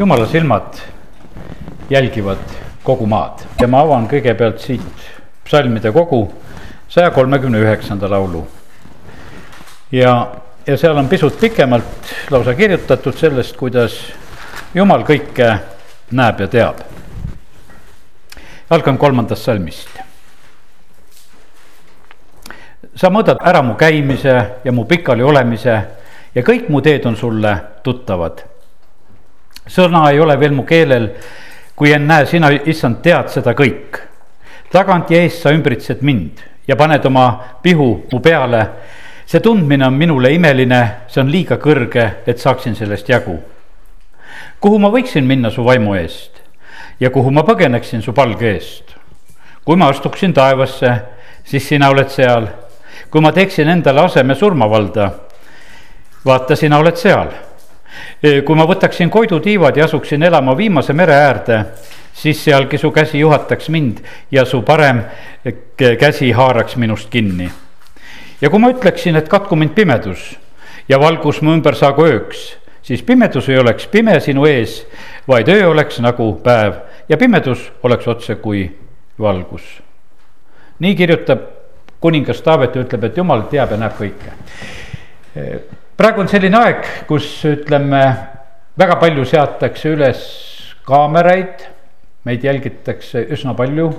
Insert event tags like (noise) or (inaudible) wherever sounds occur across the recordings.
jumala silmad jälgivad kogu maad ja ma avan kõigepealt siit psalmide kogu saja kolmekümne üheksanda laulu. ja, ja seal on pisut pikemalt lausa kirjutatud sellest, kuidas jumal kõike näeb ja teab. algan kolmandast salmist. sa mõõdad ära mu käimise ja mu pikali olemise ja kõik mu teed on sulle tuttavad. Sõna ei ole veel mu keelel, kui ennäe, sina, issand, tead seda kõik. tagant ja eest sa ümbritsed mind ja paned oma pihu mu peale. see tundmine on minule imeline, see on liiga kõrge, et saaksin sellest jagu. kuhu ma võiksin minna su vaimu eest ja kuhu ma põgeneksin su palge eest? kui ma astuksin taevasse, siis sina oled seal. kui ma teeksin endale aseme surmavalda vaata, sina oled seal. Kui ma võtaksin koidutiivad ja asuksin elama viimase mere äärde, siis sealgi su käsi juhataks mind ja su parem käsi haaraks minust kinni. ja kui ma ütleksin, et katku mind pimedus ja valgus mu ümber saagu ööks, siis pimedus ei oleks pime sinu ees, vaid öö oleks nagu päev ja pimedus oleks otse kui valgus. nii kirjutab kuningas Taavet ja ütleb, et jumal teab ja näeb kõike praegu on selline aeg, kus ütleme, väga palju seatakse üles kaameraid, meid jälgitakse üsna palju.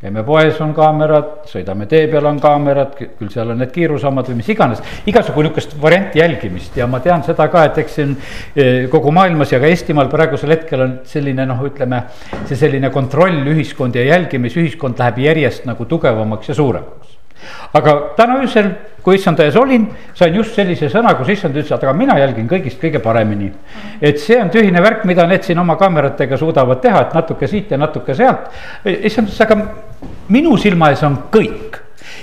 käime poes, on kaamerad, sõidame tee peal, on kaamerad, küll seal on need kiirusammad või mis iganes. igasugu nihukest varianti jälgimist ja ma tean seda ka, et eks siin eh, kogu maailmas ja ka Eestimaal praegusel hetkel on selline noh, ütleme. see selline kontrollühiskond ja jälgimisühiskond läheb järjest nagu tugevamaks ja suuremaks aga täna öösel, kui issanda ees olin, sain just sellise sõna, kus issand ütles, et aga mina jälgin kõigist kõige paremini. et see on tühine värk, mida need siin oma kaameratega suudavad teha, et natuke siit ja natuke sealt. issand ütles, aga minu silma ees on kõik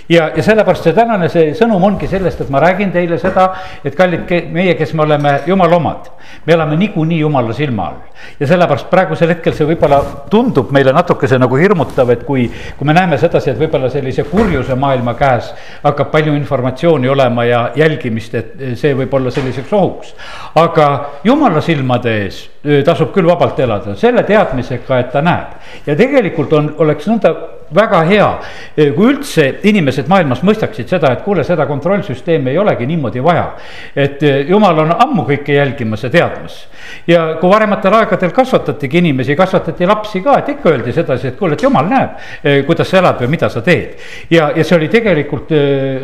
ja, ja sellepärast see tänane see sõnum ongi sellest, et ma räägin teile seda, et kallid meie, kes me oleme jumala omad. me elame niikuinii jumala silma all ja sellepärast praegusel hetkel see võib-olla tundub meile natukese nagu hirmutav, et kui, kui me näeme sedasi, et võib-olla sellise kurjuse maailma käes hakkab palju informatsiooni olema ja jälgimist, et see võib olla selliseks ohuks. aga jumala silmade ees tasub küll vabalt elada, selle teadmisega, et ta näeb ja tegelikult on, oleks nõnda väga hea, kui üldse inimesed maailmas mõistaksid seda, et kuule, seda kontrollsüsteemi ei olegi niimoodi vaja. et jumal on ammu kõike jälgimas ja teadmas ja kui varematel aegadel kasvatatigi inimesi, kasvatati lapsi ka, et ikka öeldi sedasi, et kuule, et jumal näeb, kuidas sa elad või mida sa teed. ja, ja see oli tegelikult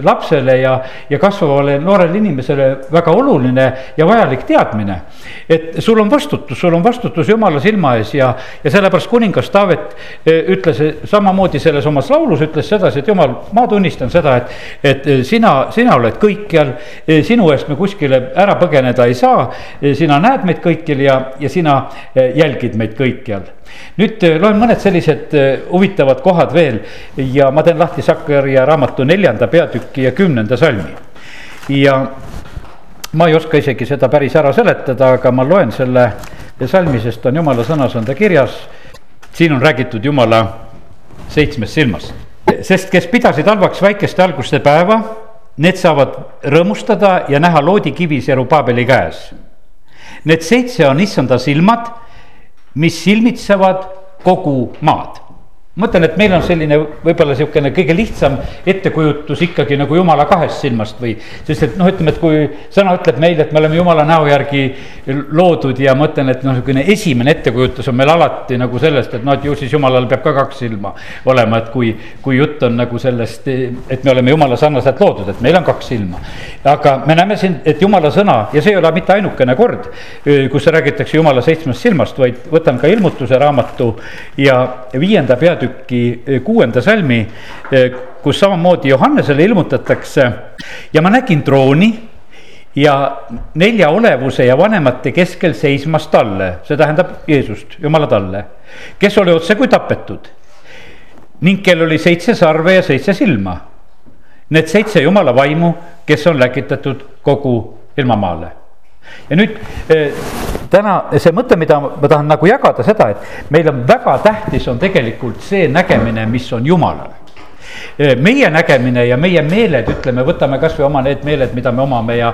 lapsele ja, ja kasvavale noorele inimesele väga oluline ja vajalik teadmine. et sul on vastutus, sul on vastutus jumala silma ees ja, ja sellepärast kuningas Taavet ütles samamoodi samamoodi selles omas laulus ütles sedasi, et jumal, ma tunnistan seda, et, et sina, sina oled kõikjal, sinu eest me kuskile ära põgeneda ei saa. sina näed meid kõikjal ja, ja sina jälgid meid kõikjal. nüüd loen mõned sellised huvitavad kohad veel ja ma teen lahti Sakkaria raamatu neljanda peatüki ja kümnenda salmi. ja ma ei oska isegi seda päris ära seletada, aga ma loen selle salmi, sest on jumala sõnas, on ta kirjas. siin on räägitud jumala seitsmest silmast. sest kes pidasid halvaks väikeste alguste päeva, need saavad rõõmustada ja näha loodikivi Serubaabeli käes. Need seitse on issanda silmad, mis silmitsevad kogu maad ma mõtlen, et meil on selline võib-olla sihukene kõige lihtsam ettekujutus ikkagi nagu jumala kahest silmast või. sest et noh, ütleme, et kui sõna ütleb meile, et me oleme jumala näo järgi loodud ja ma mõtlen, et noh, niisugune esimene ettekujutus on meil alati nagu sellest, et noh, et ju siis jumalal peab ka kaks silma olema, et kui. kui jutt on nagu sellest, et me oleme jumala sarnaselt loodud, et meil on kaks silma. aga me näeme siin, et jumala sõna ja see ei ole mitte ainukene kord, kus räägitakse jumala seitsmest silmast, vaid võtan ka ilmutuse raamatu ja viienda peatüki peatüki eh, kuuenda salmi, eh, kus samamoodi Johannesele ilmutatakse ja ma nägin trooni ja nelja olevuse ja vanemate keskel seismas talle, see tähendab Jeesust, Jumala talle, kes oli otse kui tapetud. ning kel oli seitse sarve ja seitse silma. Need seitse Jumala vaimu, kes on läkitatud kogu ilmamaale ja nüüd eh, täna see mõte, mida ma tahan nagu jagada seda, et meil on väga tähtis, on tegelikult see nägemine, mis on jumalal meie nägemine ja meie meeled, ütleme, võtame kasvõi oma need meeled, mida me omame ja.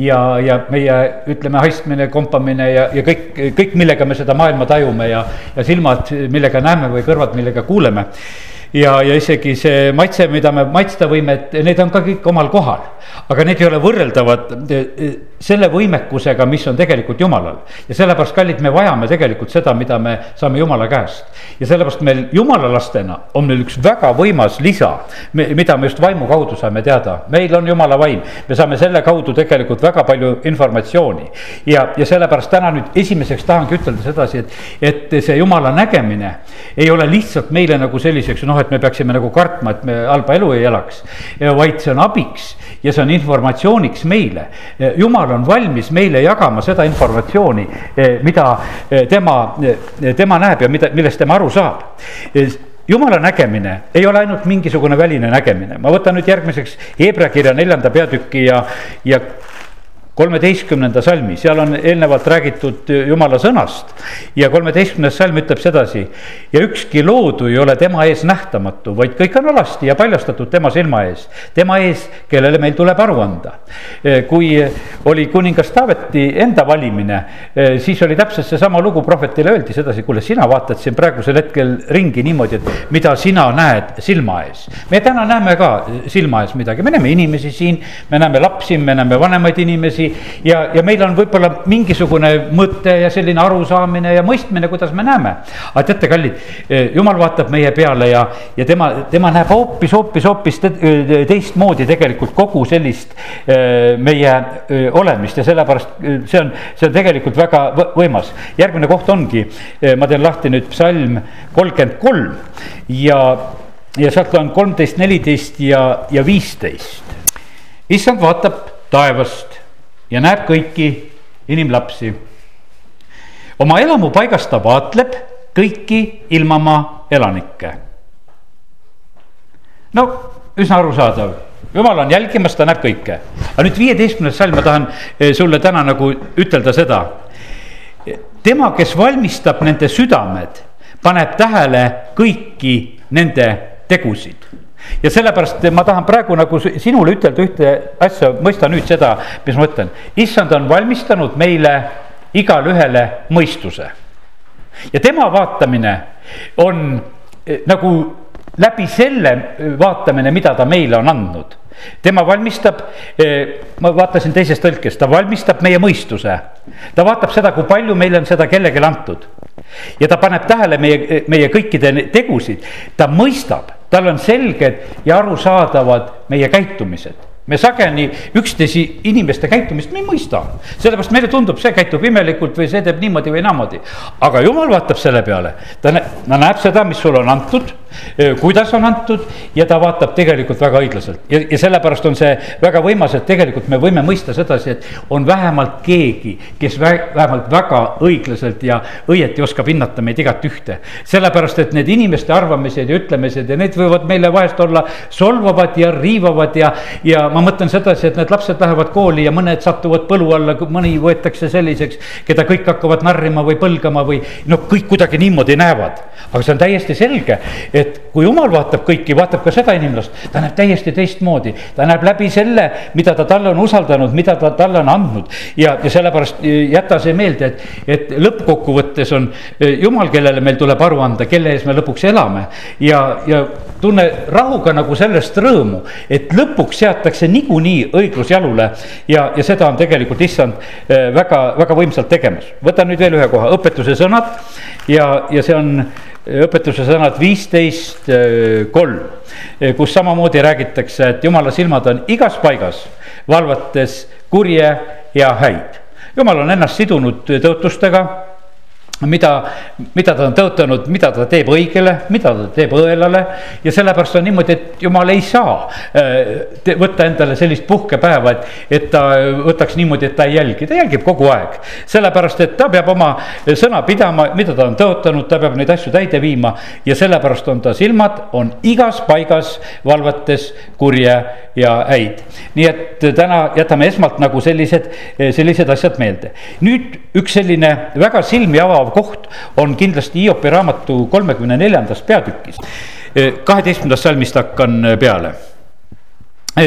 ja, ja meie ütleme, haistmine, kompamine ja, ja kõik, kõik, millega me seda maailma tajume ja, ja silmad, millega näeme või kõrvad, millega kuuleme ja, ja isegi see maitse, mida me maitsta võime, et need on ka kõik omal kohal. aga need ei ole võrreldavad e, e, selle võimekusega, mis on tegelikult jumalal. ja sellepärast, kallid, me vajame tegelikult seda, mida me saame jumala käest. ja sellepärast meil jumala lastena on meil üks väga võimas lisa, mida me just vaimu kaudu saame teada. meil on jumala vaim, me saame selle kaudu tegelikult väga palju informatsiooni. ja, ja sellepärast täna nüüd esimeseks tahangi ütelda sedasi, et, et see jumala nägemine ei ole lihtsalt meile nagu selliseks noh, et me peaksime nagu kartma, et me halba elu ei elaks. vaid see on abiks ja see on informatsiooniks meile. jumal on valmis meile jagama seda informatsiooni, mida tema, tema näeb ja mida, millest tema aru saab jumala nägemine ei ole ainult mingisugune väline nägemine, ma võtan nüüd järgmiseks Hebra kirja neljanda peatüki ja, ja kolmeteistkümnenda salmi, seal on eelnevalt räägitud jumala sõnast ja kolmeteistkümnes salm ütleb sedasi. ja ükski loodu ei ole tema ees nähtamatu, vaid kõik on alasti ja paljastatud tema silma ees, tema ees, kellele meil tuleb aru anda. kui oli kuningas Taaveti enda valimine, siis oli täpselt seesama lugu, prohvetile öeldi sedasi, kuule, sina vaatad siin praegusel hetkel ringi niimoodi, et mida sina näed silma ees. me täna näeme ka silma ees midagi, me näeme inimesi siin, me näeme lapsi, me näeme vanemaid inimesi inimesi. ja, ja meil on võib-olla mingisugune mõte ja selline arusaamine ja mõistmine, kuidas me näeme. aga teate, kallid, eh, jumal vaatab meie peale ja, ja tema, tema näeb hoopis, hoopis, hoopis teistmoodi tegelikult kogu sellist eh, meie eh, olemist ja sellepärast see on, see on tegelikult väga võimas. järgmine koht ongi, ma teen lahti nüüd psalm kolmkümmend kolm ja ja sealt loen kolmteist, neliteist ja, ja viisteist. issand vaatab taevast ja näeb kõiki inimlapsi. oma elamupaigast ta vaatleb kõiki ilmamaa elanikke. no üsna arusaadav, jumal on jälgimas, ta näeb kõike. aga nüüd viieteistkümnes salm, ma tahan eh, sulle täna nagu ütelda seda. tema, kes valmistab nende südamed, paneb tähele kõiki nende tegusid ja sellepärast ma tahan praegu nagu sinule ütelda ühte asja, mõista nüüd seda, mis ma ütlen. issand on valmistanud meile igale ühele mõistuse. ja tema vaatamine on eh, nagu läbi selle vaatamine, mida ta meile on andnud tema valmistab, eh, ma vaatasin teisest tõlkest, ta valmistab meie mõistuse. ta vaatab seda, kui palju meile on seda kellelegi antud. ja ta paneb tähele meie, meie kõikide tegusid, ta mõistab tal on selged ja arusaadavad meie käitumised. Me sageli üksteise inimeste käitumist me ei mõista, sellepärast meile tundub, see käitub imelikult või see teeb niimoodi või naamoodi. aga jumal vaatab selle peale, ta näeb, ta näeb seda, mis sulle on antud, kuidas on antud ja ta vaatab tegelikult väga õiglaselt ja, ja sellepärast on see väga võimas, et tegelikult me võime mõista sedasi, et on vähemalt keegi, kes vähemalt väga õiglaselt ja õieti oskab hinnata meid igat ühte. sellepärast, et need inimeste arvamised ja ütlemised ja need võivad meile vahest olla solvavad ja riivavad ja, ja ma mõtlen sedasi, et need lapsed lähevad kooli ja mõned satuvad põlu alla, mõni võetakse selliseks, keda kõik hakkavad narrima või põlgama või noh, kõik kuidagi niimoodi näevad. aga see on täiesti selge, et kui jumal vaatab kõiki, vaatab ka seda inimlast, ta näeb täiesti teistmoodi. ta näeb läbi selle, mida ta talle on usaldanud, mida ta talle on andnud ja, ja sellepärast jäta see meelde, et, et lõppkokkuvõttes on eh, jumal, kellele meil tuleb aru anda, kelle ees me lõpuks elame ja, ja tunne rahuga nagu sellest rõõmu, et lõpuks seatakse niikuinii õiglus jalule. ja, ja seda on tegelikult issand eh, väga, väga võimsalt tegemas. võtan nüüd veel ühe koha, õpetuse sõnad ja, ja see on õpetuse sõnad viisteist eh, kolm, kus samamoodi räägitakse, et jumala silmad on igas paigas, valvates kurje ja häid. jumal on ennast sidunud tõotustega mida, mida ta on tõotanud, mida ta teeb õigele, mida ta teeb õelale. ja sellepärast on niimoodi, et jumal ei saa äh, võtta endale sellist puhkepäeva, et, et ta võtaks niimoodi, et ta ei jälgi, ta jälgib kogu aeg. sellepärast, et ta peab oma sõna pidama, mida ta on tõotanud, ta peab neid asju täide viima. ja sellepärast on ta silmad, on igas paigas valvates kurje ja häid. nii et täna jätame esmalt nagu sellised, sellised asjad meelde. nüüd üks selline väga silmi avav koht on kindlasti Hiopi raamatu kolmekümne neljandas peatükis. kaheteistkümnendast salmist hakkan peale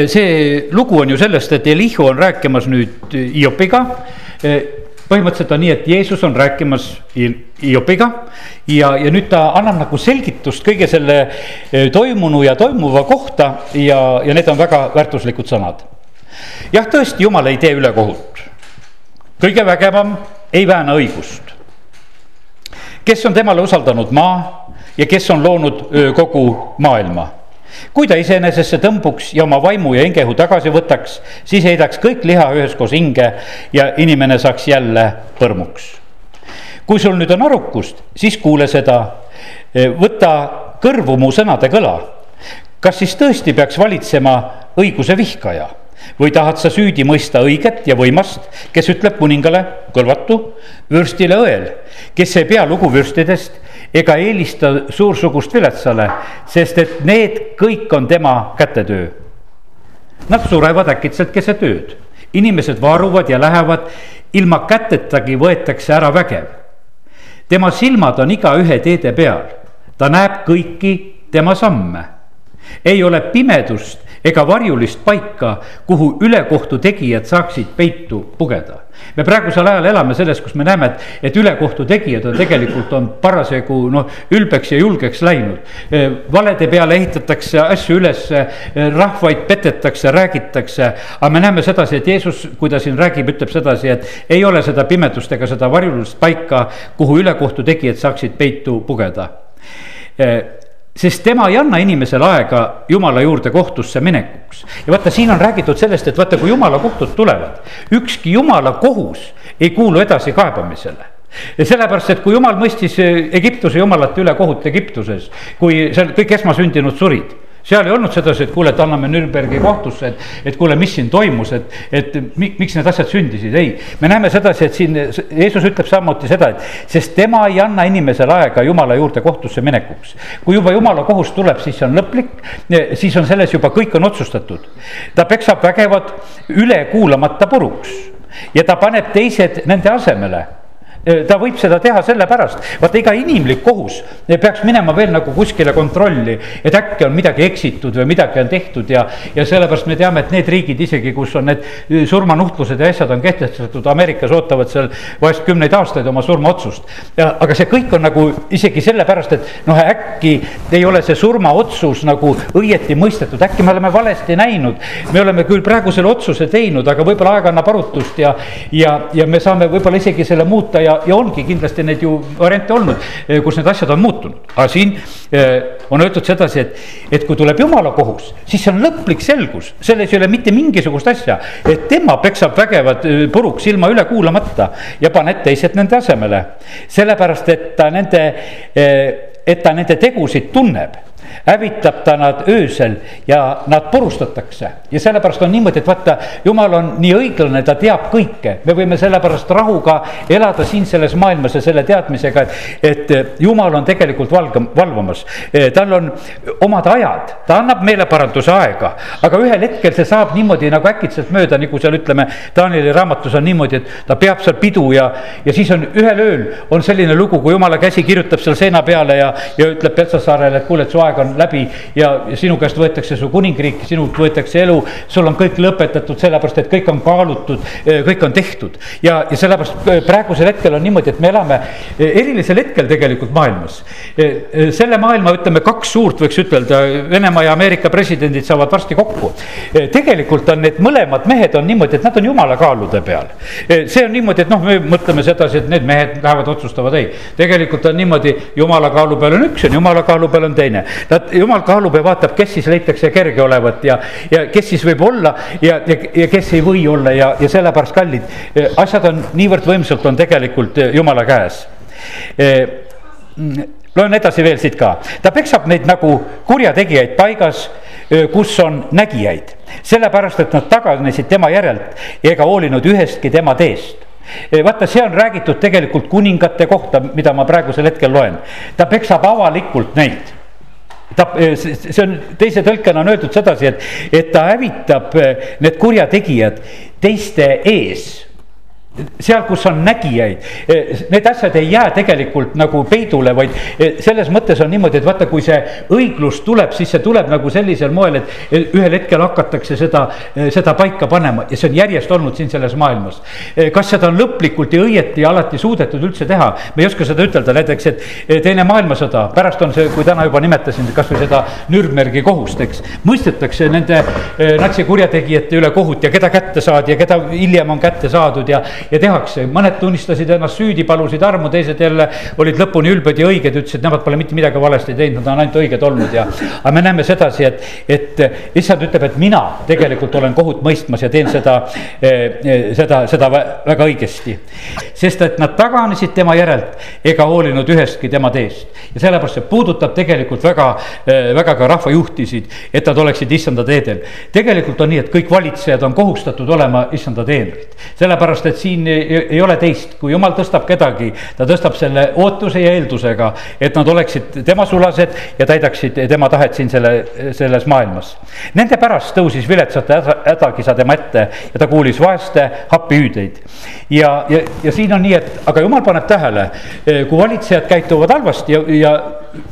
see lugu on ju sellest, et Elihu on rääkimas nüüd Hiopiga põhimõtteliselt on nii, et Jeesus on rääkimas Hiopiga ja, ja nüüd ta annab nagu selgitust kõige selle eh, toimunu ja toimuva kohta ja, ja need on väga väärtuslikud sõnad. jah, tõesti, Jumal ei tee ülekohut. kõige vägevam ei vääna õigust. Kes on temale usaldanud maa ja kes on loonud kogu maailma kui ta iseenesesse tõmbuks ja oma vaimu ja hingehu tagasi võtaks, siis heidaks kõik liha üheskoos hinge ja inimene saaks jälle põrmuks. kui sul nüüd on arukust, siis kuule seda, võta kõrvu mu sõnade kõla. kas siis tõesti peaks valitsema õiguse vihkaja või tahad sa süüdi mõista õiget ja võimast, kes ütleb kuningale kõlvatu, vürstile õel, kes ei pea lugu vürstidest ega eelista suursugust viletsale, sest et need kõik on tema kätetöö. Nad surevad äkitselt keset ööd, inimesed varuvad ja lähevad, ilma kätetagi võetakse ära vägev. tema silmad on igaühe teede peal, ta näeb kõiki tema samme. ei ole pimedust ega varjulist paika, kuhu ülekohtu tegijad saaksid peitu pugeda. me praegusel ajal elame selles, kus me näeme, et, et ülekohtu tegijad on tegelikult on parasjagu noh, ülbeks ja julgeks läinud. valede peale ehitatakse asju üles, rahvaid petetakse, räägitakse, aga me näeme sedasi, et Jeesus, kui ta siin räägib, ütleb sedasi, et ei ole seda pimedust ega seda varjulist paika, kuhu ülekohtu tegijad saaksid peitu pugeda sest tema ei anna inimesele aega jumala juurde kohtusse minekuks. ja vaata, siin on räägitud sellest, et vaata, kui jumala kohtud tulevad, ükski jumala kohus ei kuulu edasikaebamisele ja sellepärast, et kui jumal mõistis Egiptuse jumalate üle kohut Egiptuses, kui seal kõik esmasündinud surid seal ei olnud sedasi, et kuule, et anname Nürnbergi kohtusse, et, et kuule, mis siin toimus, et, et miks need asjad sündisid, ei. me näeme sedasi, et siin Jeesus ütleb samuti seda, et sest tema ei anna inimesele aega jumala juurde kohtusse minekuks. kui juba jumala kohus tuleb, siis see on lõplik, siis on selles juba kõik on otsustatud. ta peksab vägevad üle kuulamata puruks ja ta paneb teised nende asemele ta võib seda teha sellepärast, vaata iga inimlik kohus peaks minema veel nagu kuskile kontrolli, et äkki on midagi eksitud või midagi on tehtud ja, ja sellepärast me teame, et need riigid isegi, kus on need surmanuhtlused ja asjad on kehtestatud, Ameerikas ootavad seal vahest kümneid aastaid oma surmaotsust. ja, aga see kõik on nagu isegi sellepärast, et noh, äkki ei ole see surmaotsus nagu õieti mõistetud, äkki me oleme valesti näinud. me oleme küll praegu selle otsuse teinud, aga võib-olla aeg annab arutust ja, ja, ja me saame võib-olla isegi selle muuta ja ja, ja ongi kindlasti neid ju variante olnud, eh, kus need asjad on muutunud. aga siin eh, on öeldud sedasi, et, et kui tuleb jumala kohus, siis see on lõplik selgus, selles ei ole mitte mingisugust asja. et tema peksab vägevad eh, puruks ilma üle kuulamata ja paneb teised nende asemele. sellepärast, et ta nende, et ta nende tegusid tunneb hävitab ta nad öösel ja nad purustatakse. ja sellepärast on niimoodi, et vaata, jumal on nii õiglane, ta teab kõike, me võime sellepärast rahuga elada siin selles maailmas ja selle teadmisega, et, et jumal on tegelikult valga, valvamas. tal on omad ajad, ta annab meeleparanduse aega, aga ühel hetkel see saab niimoodi nagu äkitselt mööda, nagu seal ütleme, Danieli raamatus on niimoodi, et ta peab seal pidu ja, ja siis on ühel ööl on selline lugu, kui jumala käsi kirjutab seal seina peale ja, ja ütleb Petsasaarele, et kuule, et su aeg on läbi ja, sinu käest võetakse su kuningriik, sinult võetakse elu, sul on kõik lõpetatud, sellepärast et kõik on kaalutud, kõik on tehtud. ja, ja sellepärast eh, praegusel hetkel on niimoodi, et me elame eh, erilisel hetkel tegelikult maailmas. selle maailma, ütleme, kaks suurt, võiks ütelda, Venemaa ja Ameerika presidendid saavad varsti kokku. tegelikult on need mõlemad mehed on niimoodi, et nad on jumala kaalude peal. see on niimoodi, et noh, me mõtleme sedasi, et need mehed lähevad, otsustavad, ei. tegelikult on niimoodi, jumala kaalu peal on üks ja jumala kaalu peal on teine. Nad jumal kaalub ja vaatab, kes siis leitakse kerge olevat ja, ja kes siis võib olla ja, ja, ja kes ei või olla ja, ja sellepärast kallid. asjad on niivõrd võimsalt on tegelikult jumala käes loen edasi veel siit ka, ta peksab neid nagu kurjategijaid paigas, kus on nägijaid, sellepärast et nad taganesid tema järelt ega hoolinud ühestki tema teest vaata, see on räägitud tegelikult kuningate kohta, mida ma praegusel hetkel loen. ta peksab avalikult neid ta, eh, see on teise tõlkena on öeldud sedasi, et, et ta hävitab eh, need kurjategijad teiste ees. Seal, kus on nägijaid, need asjad ei jää tegelikult nagu peidule, vaid selles mõttes on niimoodi, et vaata, kui see õiglus tuleb, siis see tuleb nagu sellisel moel, et ühel hetkel hakatakse seda, seda paika panema ja see on järjest olnud siin selles maailmas. kas seda on lõplikult ja õieti alati suudetud üldse teha, me ei oska seda ütelda, näiteks, et teine maailmasõda, pärast on see, kui täna juba nimetasin kasvõi seda Nürnbergi kohust, eks. mõistetakse nende natsikurjategijate üle kohut ja keda kätte saadi ja keda hiljem on kätte saadud ja ja tehakse, mõned tunnistasid ennast süüdi, palusid armu, teised jälle olid lõpuni ülbed ja õiged, ütlesid, nemad pole mitte midagi valesti teinud, nad on ainult õiged olnud ja. (laughs) aga me näeme sedasi, et, et issand ütleb, et mina tegelikult olen kohut mõistmas ja teen seda, eh, seda, seda väga õigesti. sest et nad taganesid tema järelt ega hoolinud ühestki tema teest ja sellepärast see puudutab tegelikult väga, eh, väga ka rahvajuhtisid, et nad oleksid issanda teedel. tegelikult on nii, et kõik valitsejad on kohustatud olema issanda teenrid, sellepärast et siin siin ei, ole teist, kui jumal tõstab kedagi, ta tõstab selle ootuse ja eeldusega, et nad oleksid tema sulased ja täidaksid tema tahet siin selle, selles maailmas. Nende pärast tõusis viletsate hädakisa tema ette ja ta kuulis vaeste happihüüdeid. ja, ja, ja siin on nii, et aga jumal paneb tähele, kui valitsejad käituvad halvasti ja, ja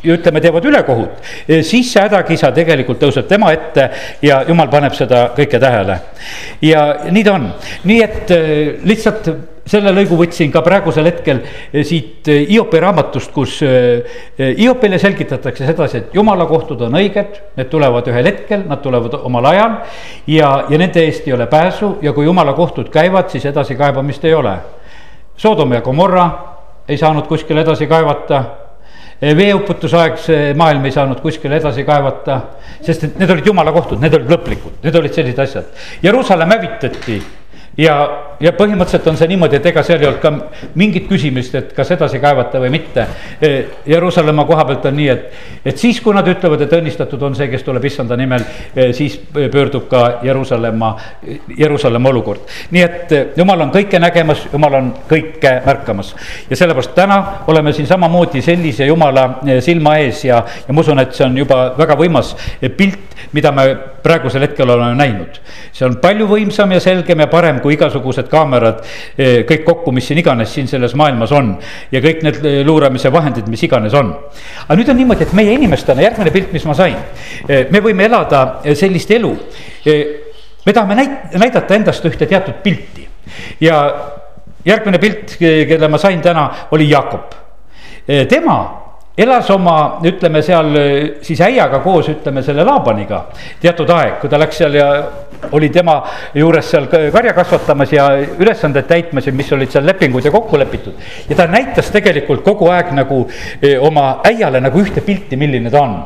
ja ütleme, teevad ülekohut, siis see hädakisa tegelikult tõuseb tema ette ja jumal paneb seda kõike tähele. ja nii ta on, nii et lihtsalt lihtsalt selle lõigu võtsin ka praegusel hetkel eh, siit Hiopi raamatust, kus Hiopile selgitatakse sedasi, et jumala kohtud on õiged, need tulevad ühel hetkel, nad tulevad omal ajal. ja, ja nende eest ei ole pääsu ja kui jumala kohtud käivad, siis edasikaebamist ei ole. Sodom ja Gomorra ei saanud kuskile edasi kaevata veeuputusaegse maailm ei saanud kuskile edasi kaevata, sest et need olid jumala kohtud, need olid lõplikud, need olid sellised asjad. Jeruusalemm hävitati ja, ja põhimõtteliselt on see niimoodi, et ega seal ei olnud ka mingit küsimust, et kas edasi kaevata või mitte. E, Jeruusalemma koha pealt on nii, et, et siis, kui nad ütlevad, et õnnistatud on see, kes tuleb issanda nimel, e, siis pöördub ka Jeruusalemma, Jeruusalemma olukord. nii et jumal on kõike nägemas, jumal on kõike märkamas ja sellepärast täna oleme siin samamoodi sellise jumala e, silma ees ja, ja ma usun, et see on juba väga võimas pilt, mida me praegusel hetkel oleme näinud. see on palju võimsam ja selgem ja parem kui igasugused kaamerad, eh, kõik kokku, mis siin iganes siin selles maailmas on. ja kõik need eh, luuramise vahendid, mis iganes on. aga nüüd on niimoodi, et meie inimestena, järgmine pilt, mis ma sain, eh, me võime elada sellist elu. me tahame näit-, näidata endast ühte teatud pilti ja järgmine pilt, kelle ma sain täna, oli Jakob. tema elas oma, ütleme seal siis äiaga koos, ütleme selle Laabaniga teatud aeg, kui ta läks seal ja oli tema juures seal karja kasvatamas ja ülesandeid täitmas ja mis olid seal lepingud ja kokku lepitud. ja ta näitas tegelikult kogu aeg nagu e, oma äiale nagu ühte pilti, milline ta on.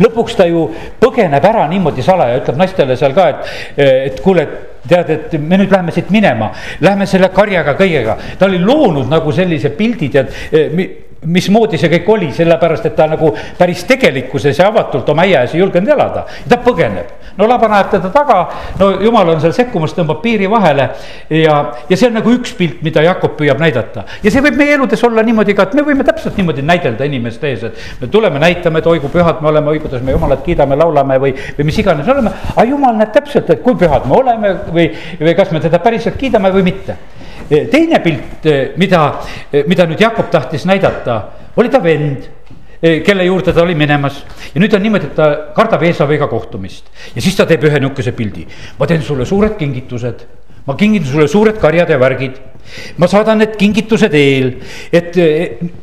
lõpuks ta ju põgeneb ära niimoodi salaja, ütleb naistele seal ka, et, e, et kuule tead, et me nüüd läheme siit minema, lähme selle karjaga kõigega, ta oli loonud nagu sellise pildi, tead mismoodi see kõik oli, sellepärast et ta nagu päris tegelikkuses ja avatult oma äies ei julgenud elada. ta põgeneb, no Laban ajab teda taga, no jumal on seal sekkumas, tõmbab piiri vahele ja, ja see on nagu üks pilt, mida Jakob püüab näidata. ja see võib meie eludes olla niimoodi ka, et me võime täpselt niimoodi näidelda inimeste ees, et me tuleme, näitame, et oi kui pühad me oleme, oi kuidas me jumalat kiidame, laulame või, või mis iganes oleme. aga jumal näeb täpselt, et kui pühad me oleme või, või kas me teda päriselt kiidame või mitte teine pilt, eh, mida, eh, mida nüüd Jakob tahtis näidata, oli ta vend kelle juurde ta oli minemas. Ja nüüd on niimoodi, et ta kardab Eesaviga kohtumist. Ja siis ta teeb ühe nihukese pildi. ma teen sulle suured kingitused, ma kingin sulle suured karjad ja värgid. ma saadan need kingitused eel, et,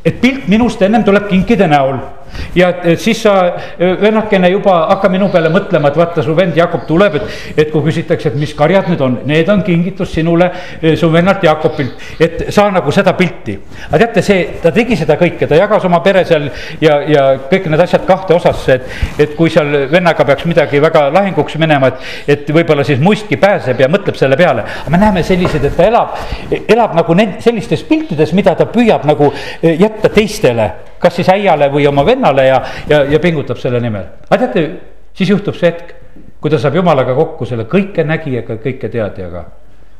et pilt minust ennem tuleb kinkide näol ja siis sa vennakene juba hakka minu peale mõtlema, et vaata, su vend Jakob tuleb, et, et kui küsitakse, et mis karjad need on, need on kingitus sinule, su vennalt Jakobilt, et saa nagu seda pilti. aga teate, see, ta tegi seda kõike, ta jagas oma pere seal ja, ja kõik need asjad kahte osasse, et, et kui seal vennaga peaks midagi väga lahinguks minema, et, et võib-olla siis muistki pääseb ja mõtleb selle peale. aga me näeme selliseid, et ta elab, elab nagu need sellistes piltides, mida ta püüab nagu jätta teistele kas siis äiale või oma vennale ja, ja, ja pingutab selle nimel. aga teate, siis juhtub see hetk, kui ta saab jumalaga kokku selle kõikenägijaga, kõiketeadjaga.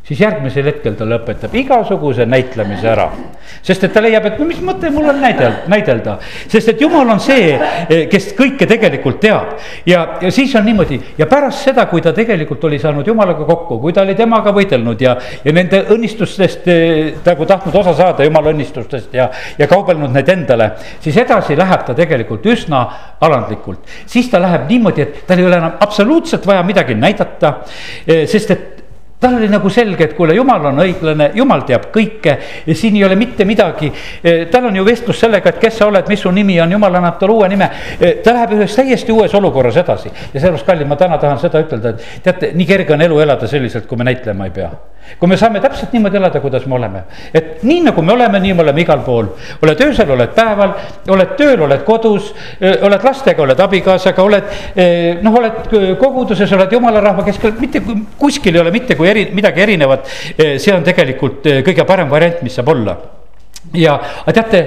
Siis järgmisel hetkel ta lõpetab igasuguse näitlemise ära. sest et ta leiab, et no mis mõte mul on näidel-, näidelda, sest et jumal on see, kes kõike tegelikult teab. ja, ja siis on niimoodi ja pärast seda, kui ta tegelikult oli saanud jumalaga kokku, kui ta oli temaga võidelnud ja, ja nende õnnistustest nagu tahtnud osa saada, jumala õnnistustest ja, ja kaubelnud need endale. siis edasi läheb ta tegelikult üsna alandlikult, siis ta läheb niimoodi, et tal ei ole enam absoluutselt vaja midagi näidata, sest et tal oli nagu selge, et kuule, jumal on õiglane, jumal teab kõike ja siin ei ole mitte midagi. Eh, tal on ju vestlus sellega, et kes sa oled, mis su nimi on, jumal annab talle uue nime. Eh, ta läheb ühes täiesti uues olukorras edasi ja sellepärast, kallid, ma täna tahan seda ütelda, et teate, nii kerge on elu elada selliselt, kui me näitlema ei pea kui me saame täpselt niimoodi elada, kuidas me oleme, et nii nagu me oleme, nii me oleme igal pool. oled öösel, oled päeval, oled tööl, oled kodus, oled lastega, oled abikaasaga, oled noh, oled koguduses, oled jumala rahva keskel, mitte kuskil ei ole mitte kui eri, midagi erinevat. see on tegelikult kõige parem variant, mis saab olla ja, aga teate,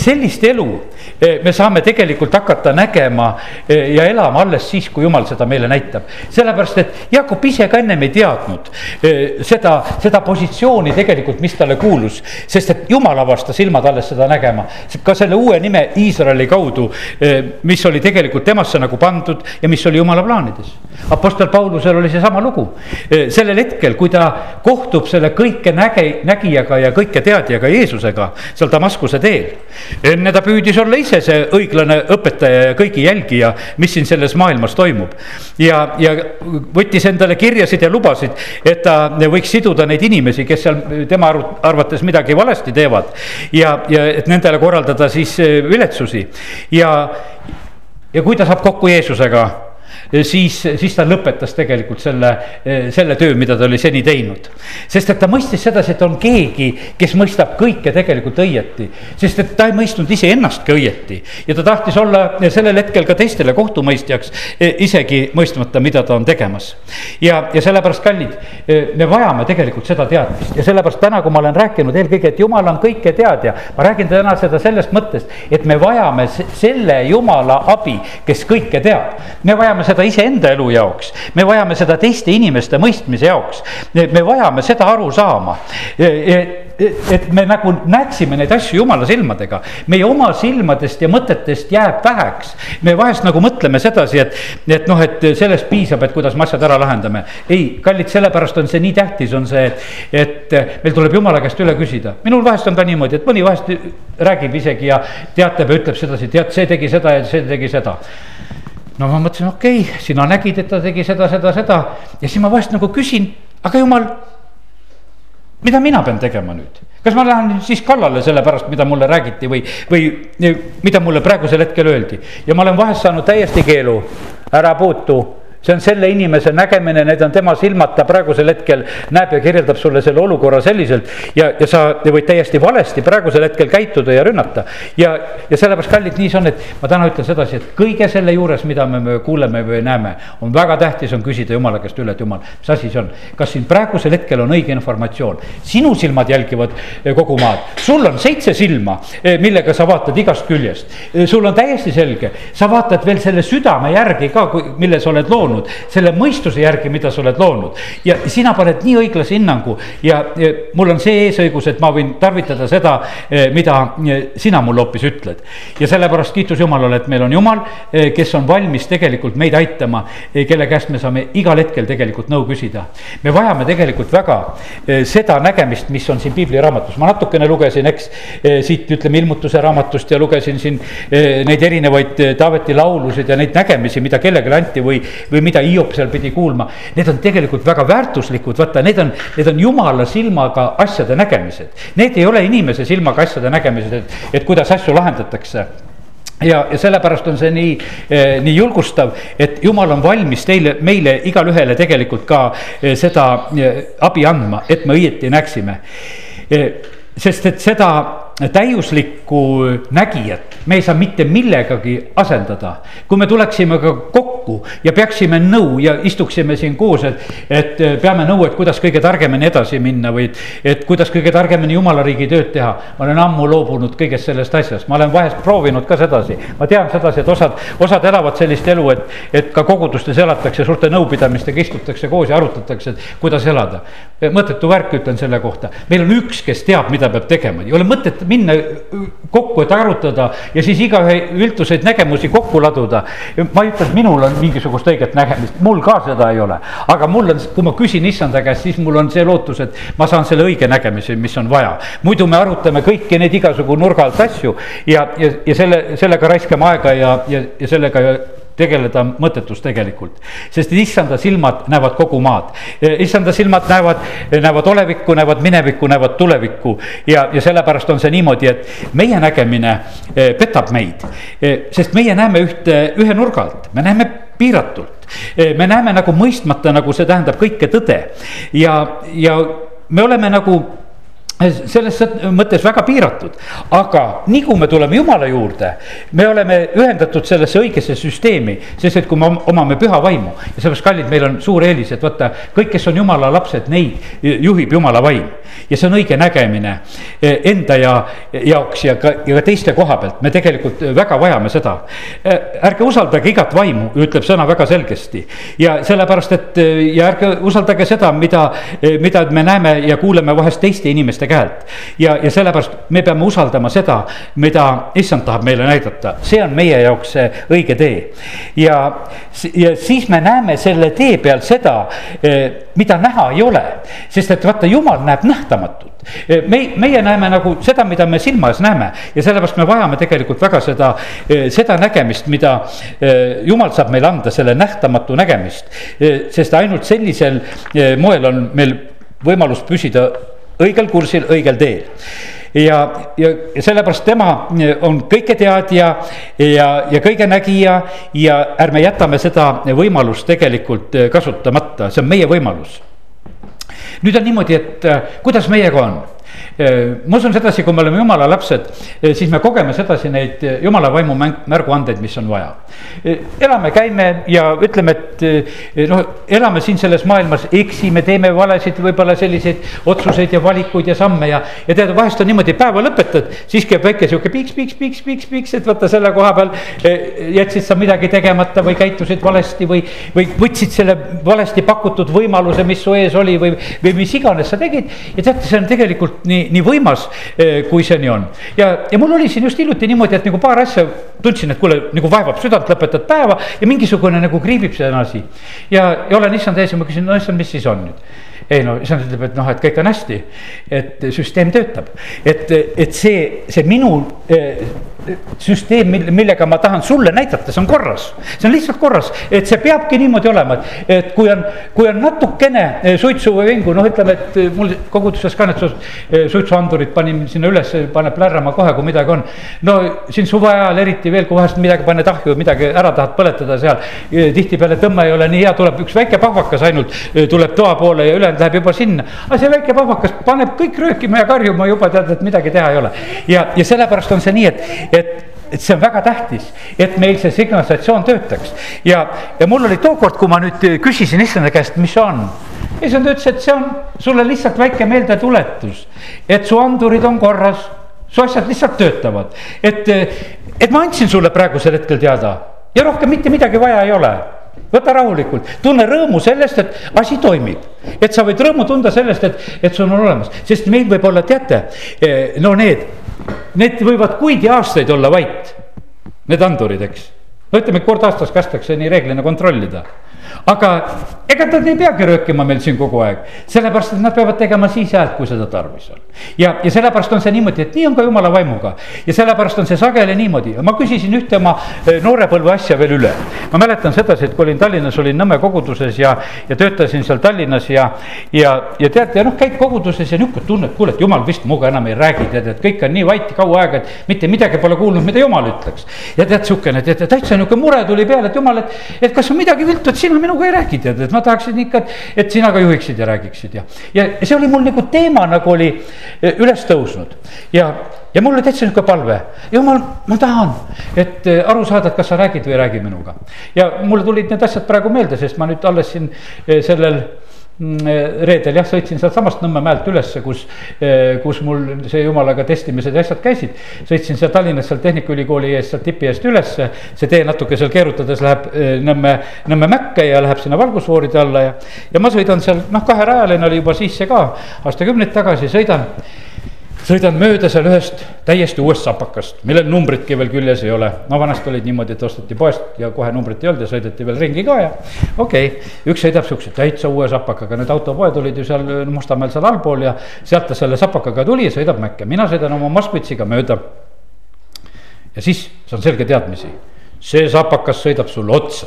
sellist elu me saame tegelikult hakata nägema ja elama alles siis, kui jumal seda meile näitab. sellepärast, et Jaakop ise ka ennem ei teadnud seda, seda positsiooni tegelikult, mis talle kuulus. sest et jumal avastas silmad alles seda nägema, ka selle uue nime Iisraeli kaudu, mis oli tegelikult temasse nagu pandud ja mis oli jumala plaanides. Apostel Paulusel oli seesama lugu, sellel hetkel, kui ta kohtub selle kõike näge, nägijaga ja kõiketeadjaga Jeesusega seal Damaskuse teel. enne ta püüdis olla ise see õiglane õpetaja ja kõigi jälgija, mis siin selles maailmas toimub. ja, ja võttis endale kirjasid ja lubasid, et ta võiks siduda neid inimesi, kes seal tema arvates midagi valesti teevad. ja, ja et nendele korraldada siis eh, viletsusi ja, ja kui ta saab kokku Jeesusega siis, siis ta lõpetas tegelikult selle, selle töö, mida ta oli seni teinud. sest et ta mõistis sedasi, et on keegi, kes mõistab kõike tegelikult õieti. sest et ta ei mõistnud iseennastki õieti ja ta tahtis olla sellel hetkel ka teistele kohtumõistjaks, isegi mõistmata, mida ta on tegemas. ja, ja sellepärast, kallid, me vajame tegelikult seda teadmist ja sellepärast täna, kui ma olen rääkinud eelkõige, et jumal on kõiketeadja, ma räägin täna seda sellest mõttest, et me vajame selle jumala abi, kes kõike teab. me vajame seda seda iseenda elu jaoks, me vajame seda teiste inimeste mõistmise jaoks. me vajame seda aru saama et me nagu näeksime neid asju jumala silmadega. meie oma silmadest ja mõtetest jääb väheks. me vahest nagu mõtleme sedasi, et, et noh, et sellest piisab, et kuidas me asjad ära lahendame. ei, kallid, sellepärast on see nii tähtis, on see, et, et meil tuleb jumala käest üle küsida. minul vahest on ka niimoodi, et mõni vahest räägib isegi ja teatab ja ütleb sedasi, tead, see tegi seda ja see tegi seda no ma mõtlesin, okei okay,, sina nägid, et ta tegi seda, seda, seda. Ja siis ma vahest nagu küsin, aga jumal, mida mina pean tegema nüüd? kas ma lähen siis kallale selle pärast, mida mulle räägiti või, või mida mulle praegusel hetkel öeldi? Ja ma olen vahest saanud täiesti keelu, ära puutu see on selle inimese nägemine, need on tema silmad, ta praegusel hetkel näeb ja kirjeldab sulle selle olukorra selliselt. ja, ja sa võid täiesti valesti praegusel hetkel käituda ja rünnata. ja, ja sellepärast, kallid, nii see on, et ma täna ütlen sedasi, et kõige selle juures, mida me, me kuuleme või näeme, on väga tähtis on küsida jumala käest üle, et jumal, mis asi see on. kas siin praegusel hetkel on õige informatsioon, sinu silmad jälgivad eh, kogu maad, sul on seitse silma, eh, millega sa vaatad igast küljest. Eh, sul on täiesti selge, sa vaatad veel selle südame järgi ka, mille sa oled loonud loonud, selle mõistuse järgi, mida sa oled loonud. ja sina paned nii õiglase hinnangu ja, ja mul on see eesõigus, et ma võin tarvitada seda, eh, mida eh, sina mulle hoopis ütled. ja sellepärast kiitus Jumalale, et meil on Jumal, kes on valmis tegelikult meid aitama, kelle käest me saame igal hetkel tegelikult nõu küsida. me vajame tegelikult väga seda nägemist, mis on siin piibliraamatus, ma natukene lugesin, eks, siit ütleme ilmutuse raamatust ja lugesin siin neid erinevaid Taaveti laulusid ja neid nägemisi, mida kellelegi anti või, või või mida Hiop seal pidi kuulma. Need on tegelikult väga väärtuslikud, vaata, need on, need on jumala silmaga asjade nägemised. Need ei ole inimese silmaga asjade nägemised, et, et kuidas asju lahendatakse ja, ja sellepärast on see nii eh,, nii julgustav, et jumal on valmis teile, meile igalühele tegelikult ka eh, seda eh, abi andma, et me õieti näeksime sest et seda täiuslikku nägijat me ei saa mitte millegagi asendada. kui me tuleksime ka kokku ja peaksime nõu ja istuksime siin koos, et, et peame nõu, et kuidas kõige targemini edasi minna või et kuidas kõige targemini jumala riigi tööd teha. ma olen ammu loobunud kõigest sellest asjast, ma olen vahest proovinud ka sedasi, ma tean sedasi, et osad, osad elavad sellist elu, et, et ka kogudustes elatakse suurte nõupidamistega, istutakse koos ja arutatakse, et kuidas elada. mõttetu värk, ütlen selle kohta, meil on üks, kes teab, mida peab tegema, ei ole mõtet minna kokku, et arutada ja siis igaühe viltuseid nägemusi kokku laduda. ma ei ütle, et minul on mingisugust õiget nägemist, mul ka seda ei ole, aga mul on, kui ma küsin issanda käest, siis mul on see lootus, et ma saan selle õige nägemise, mis on vaja. muidu me arutame kõiki neid igasugu nurga alt asju ja, ja, ja selle, sellega raiskame aega ja, ja, ja sellega tegeleda mõttetus tegelikult. sest issanda silmad näevad kogu maad, issanda silmad näevad, näevad olevikku, näevad minevikku, näevad tulevikku. ja, ja sellepärast on see niimoodi, et meie nägemine eh, petab meid. Eh, sest meie näeme ühte, ühe nurga alt, me näeme piiratult. Me näeme nagu mõistmata, nagu see tähendab kõike tõde ja, ja me oleme nagu selles mõttes väga piiratud, aga nii kui me tuleme Jumala juurde, me oleme ühendatud sellesse õigesse süsteemi, sest et kui me omame püha vaimu ja sellepärast, kallid, meil on suur eelis, et vaata, kõik, kes on Jumala lapsed, neid juhib Jumala vaim. ja see on õige nägemine e, enda ja jaoks ja ka, ja ka teiste koha pealt, me tegelikult väga vajame seda. E, ärge usaldage igat vaimu, ütleb sõna väga selgesti ja sellepärast, et ja ärge usaldage seda, mida, mida me näeme ja kuuleme vahest teiste inimeste käelt. ja, ja sellepärast me peame usaldama seda, mida issand tahab meile näidata, see on meie jaoks see õige tee. ja, ja siis me näeme selle tee peal seda, eh, mida näha ei ole, sest et vaata, jumal näeb nähtamatut eh, me, meie näeme nagu seda, mida me silma ees näeme ja sellepärast me vajame tegelikult väga seda, eh, seda nägemist, mida jumal saab meile anda, selle nähtamatu nägemist. sest ainult sellisel moel on meil võimalus püsida õigel kursil, õigel teel. Ja, ja, sellepärast tema on kõiketeadja ja, ja kõigenägija ja ärme jätame seda võimalust tegelikult kasutamata, see on meie võimalus. nüüd on niimoodi, et kuidas meiega on ma usun sedasi, kui me oleme jumala lapsed, siis me kogeme sedasi neid jumala vaimu märguandeid, mis on vaja. elame, käime ja ütleme, et noh, elame siin selles maailmas, eksime, teeme valesid, võib-olla selliseid otsuseid ja valikuid ja samme ja. ja tead, vahest on niimoodi, päeva lõpetad, siis käib väike sihuke piiks, piiks, piiks, piiks, piiks, et vaata selle koha peal jätsid sa midagi tegemata või käitusid valesti või, või võtsid selle valesti pakutud võimaluse, mis su ees oli või, või mis iganes sa tegid. ja teate, see on tegelikult nii nii, nii võimas, eh, kui see nii on. ja, ja mul oli siin just hiljuti niimoodi, et nagu paar asja tundsin, et kuule, nagu vaevab südant, lõpetad päeva ja mingisugune nagu kriibib see asi. ja, ja olen issand ees ja ma küsin, no issand, mis siis on nüüd ei no issand ütleb, et noh, et kõik on hästi, et süsteem töötab, et, et see, see minu süsteem, millega ma tahan sulle näidata, see on korras. see on lihtsalt korras, et see peabki niimoodi olema, et, et kui on, kui on natukene eh, suitsu või vingu, noh, ütleme, et eh, mul koguduses ka need eh, suitsuandurid panin sinna üles, paneb plärrama kohe, kui midagi on. no siin suve ajal eriti veel, kui vahest midagi paned ahju, midagi ära tahad põletada seal. tihtipeale tõmme ei ole nii hea, tuleb üks väike pahvakas ainult, tuleb toa poole ja ülejäänud läheb juba sinna. aga see väike pahvakas paneb kõik röökima ja karjuma juba tead, et midagi teha ei ole. ja, ja sellepärast on see nii, et et et see on väga tähtis, et meil see signalisatsioon töötaks. ja, ja mul oli tookord, kui ma nüüd küsisin issanda käest, mis see on. issand ütles, et see on sulle lihtsalt väike meeldetuletus, et su andurid on korras, su asjad lihtsalt töötavad. et, et ma andsin sulle praegusel hetkel teada ja rohkem mitte midagi vaja ei ole võta rahulikult, tunne rõõmu sellest, et asi toimib. et sa võid rõõmu tunda sellest, et, et sul on olemas, sest meil võib olla, teate, no need Need võivad kuid ja aastaid olla vait, need andurid, eks. no ütleme, kord aastas kästakse nii reeglina kontrollida aga ega nad ei peagi röökima meil siin kogu aeg, sellepärast et nad peavad tegema siis häält, kui seda tarvis on. Ja, ja sellepärast on see niimoodi, et nii on ka jumala vaimuga ja sellepärast on see sageli niimoodi ja ma küsisin ühte oma eh, noorepõlve asja veel üle. ma mäletan sedasi, et kui olin Tallinnas, olin Nõmme koguduses ja, ja töötasin seal Tallinnas ja, ja, ja tead, ja noh, käid koguduses ja nihuke tunne, et kuule, et jumal vist minuga enam ei räägi, tead, et kõik on nii vait kaua aega, et mitte midagi pole kuulnud, mida jumal ütleks. ja tead, sihukene, tead, täitsa nihuke mure tuli peale, et jumal, et, et kas on midagi viltu, et sina minuga ei räägi, tead, et ma tahaksin ikka, et sina ka juhiksid ja räägiksid ja. ja see oli mul nagu teema nagu oli üles tõusnud ja, ja mul oli täitsa niisugune palve, jumal, ma tahan, et eh, aru saada, et kas sa räägid või ei räägi minuga. ja mulle tulid need asjad praegu meelde, sest ma nüüd alles siin eh, sellel reedel jah, sõitsin sealtsamast Nõmme mäelt ülesse, kus, eh, kus mul see jumalaga testimised ja asjad käisid. sõitsin seal Tallinnas seal Tehnikaülikooli ees, sealt tipi eest ülesse, see tee natuke seal keerutades läheb eh, Nõmme, Nõmme mäkke ja läheb sinna valgusfooride alla ja. ja ma sõidan seal, noh, kaherajaline oli juba siis see ka, aastakümneid tagasi sõidan sõidan mööda seal ühest täiesti uuest sapakast, millel numbritki veel küljes ei ole. no vanasti olid niimoodi, et osteti poest ja kohe numbrit ei olnud ja sõideti veel ringi ka ja okei okay., üks sõidab siukse täitsa uue sapakaga, need autopoed olid ju seal Mustamäel seal allpool ja sealt ta selle sapakaga tuli ja sõidab Mäkke, mina sõidan oma Moskvitšiga mööda. ja siis saan selge teadmisi, see sapakas sõidab sulle otsa.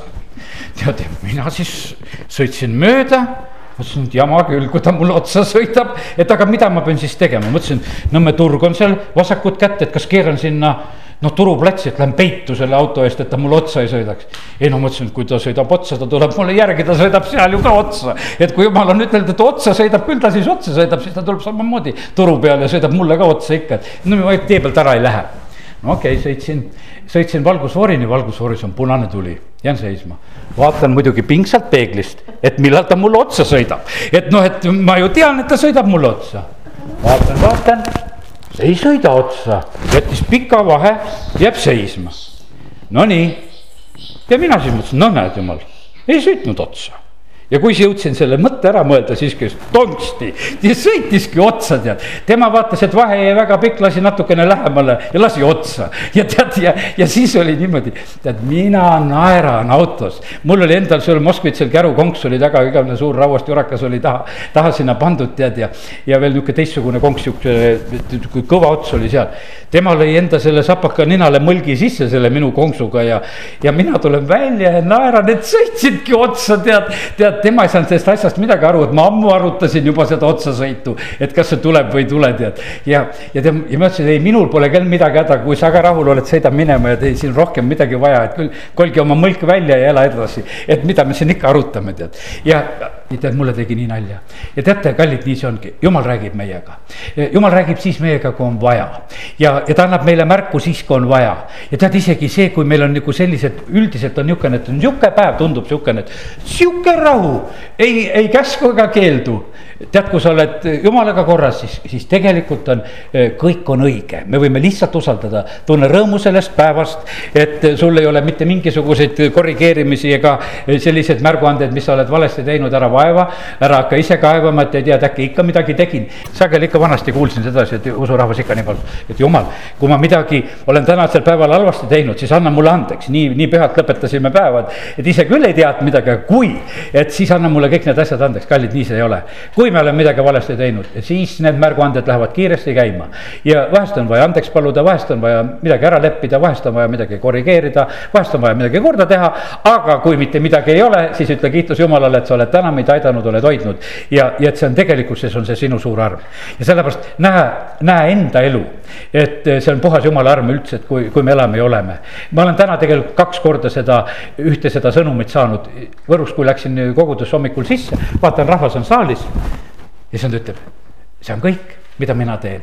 tead, mina siis sõitsin mööda mõtlesin, et jama küll, kui ta mulle otsa sõidab, et aga mida ma pean siis tegema, mõtlesin, Nõmme turg on seal vasakut kätt, et kas keeran sinna noh, turuplatsi, et lähen peitu selle auto eest, et ta mulle otsa ei sõidaks. ei no mõtlesin, et kui ta sõidab otsa, ta tuleb mulle järgi, ta sõidab seal ju ka otsa. et kui jumal on ütelnud, et otsa sõidab, küll ta siis otsa sõidab, siis ta tuleb samamoodi turu peale ja sõidab mulle ka otsa ikka, et no ma tee pealt ära ei lähe. no okei okay,, sõitsin, sõitsin valgusfoorini, valgusfooris on punane tuli, jään seisma vaatan muidugi pingsalt peeglist, et millal ta mulle otsa sõidab. et noh, et ma ju tean, et ta sõidab mulle otsa. vaatan, vaatan, ei sõida otsa, jättis pika vahe, jääb seisma. Nonii, ja mina siis mõtlesin, no näed jumal, ei sõitnud otsa ja kui jõudsin selle mõtte ära mõelda, siis käis tonksti ja sõitiski otsa, tead. tema vaatas, et vahe jäi väga pikk, lasi natukene lähemale ja lasi otsa. ja tead, ja, ja siis oli niimoodi, tead, mina naeran autos. mul oli endal seal Moskvitšil kärukonks oli taga, igavene suur rauast jurakas oli taha, taha sinna pandud, tead, ja. ja veel nihuke teistsugune konks, sihuke, kõva ots oli seal. tema lõi enda selle sapaka ninale mõlgi sisse selle minu konksuga ja, ja mina tulen välja ja naeran, et sõitsidki otsa, tead, tead tead, tema ei saanud sellest asjast midagi aru, et ma ammu arutasin juba seda otsasõitu, et kas see tuleb või ei tule, tead. ja, ja ta, ja ma ütlesin, ei, minul pole küll midagi häda, kui sa ka rahul oled, sõida minema ja teil siin rohkem midagi vaja, et küll kolge oma mõlk välja ja ela edasi. et mida me siin ikka arutame, tead. ja, tead, mulle tegi nii nalja. ja teate, kallid, nii see ongi, jumal räägib meiega. jumal räägib siis meiega, kui on vaja. ja, ja ta annab meile märku siis, kui on vaja. ja tead, isegi see, kui meil on nagu sellised, üldiselt on niisugune, et niisugune päev tundub niisugune, et sihuke rahu rahu, ei, ei käsku ega keeldu. Tead, kui sa oled jumalaga korras, siis, siis tegelikult on, eh, kõik on õige, me võime lihtsalt usaldada. tunne rõõmu sellest päevast, et sul ei ole mitte mingisuguseid korrigeerimisi ega selliseid märguandeid, mis sa oled valesti teinud, ära vaeva. ära hakka ise kaevama, et ei tea, et äkki ikka midagi tegin. sageli ikka vanasti kuulsin sedasi, et usurahvas ikka nii palju, et jumal, kui ma midagi olen tänasel päeval halvasti teinud, siis anna mulle andeks, nii, nii pühalt lõpetasime päevad. et ise küll ei teadnud midagi, aga kui, et siis anna mulle kõik need asjad andeks, kallid, nii see ei ole. kui me oleme midagi valesti teinud, siis need märguanded lähevad kiiresti käima. ja vahest on vaja andeks paluda, vahest on vaja midagi ära leppida, vahest on vaja midagi korrigeerida, vahest on vaja midagi korda teha. aga kui mitte midagi ei ole, siis ütle kiitus Jumalale, et sa oled täna meid aidanud, oled hoidnud. ja, ja et see on tegelikkuses on see sinu suur arm. ja sellepärast näe, näe enda elu, et see on puhas Jumala arm üldse, et kui, kui me elame ja oleme. ma olen täna tegelikult kaks korda seda, ühte seda sõnumit saanud Võrus, kui läksin kogudusse hommikul sisse, vaatan, rahvas on saalis. Ja siis ta ütleb, see on kõik, mida mina teen.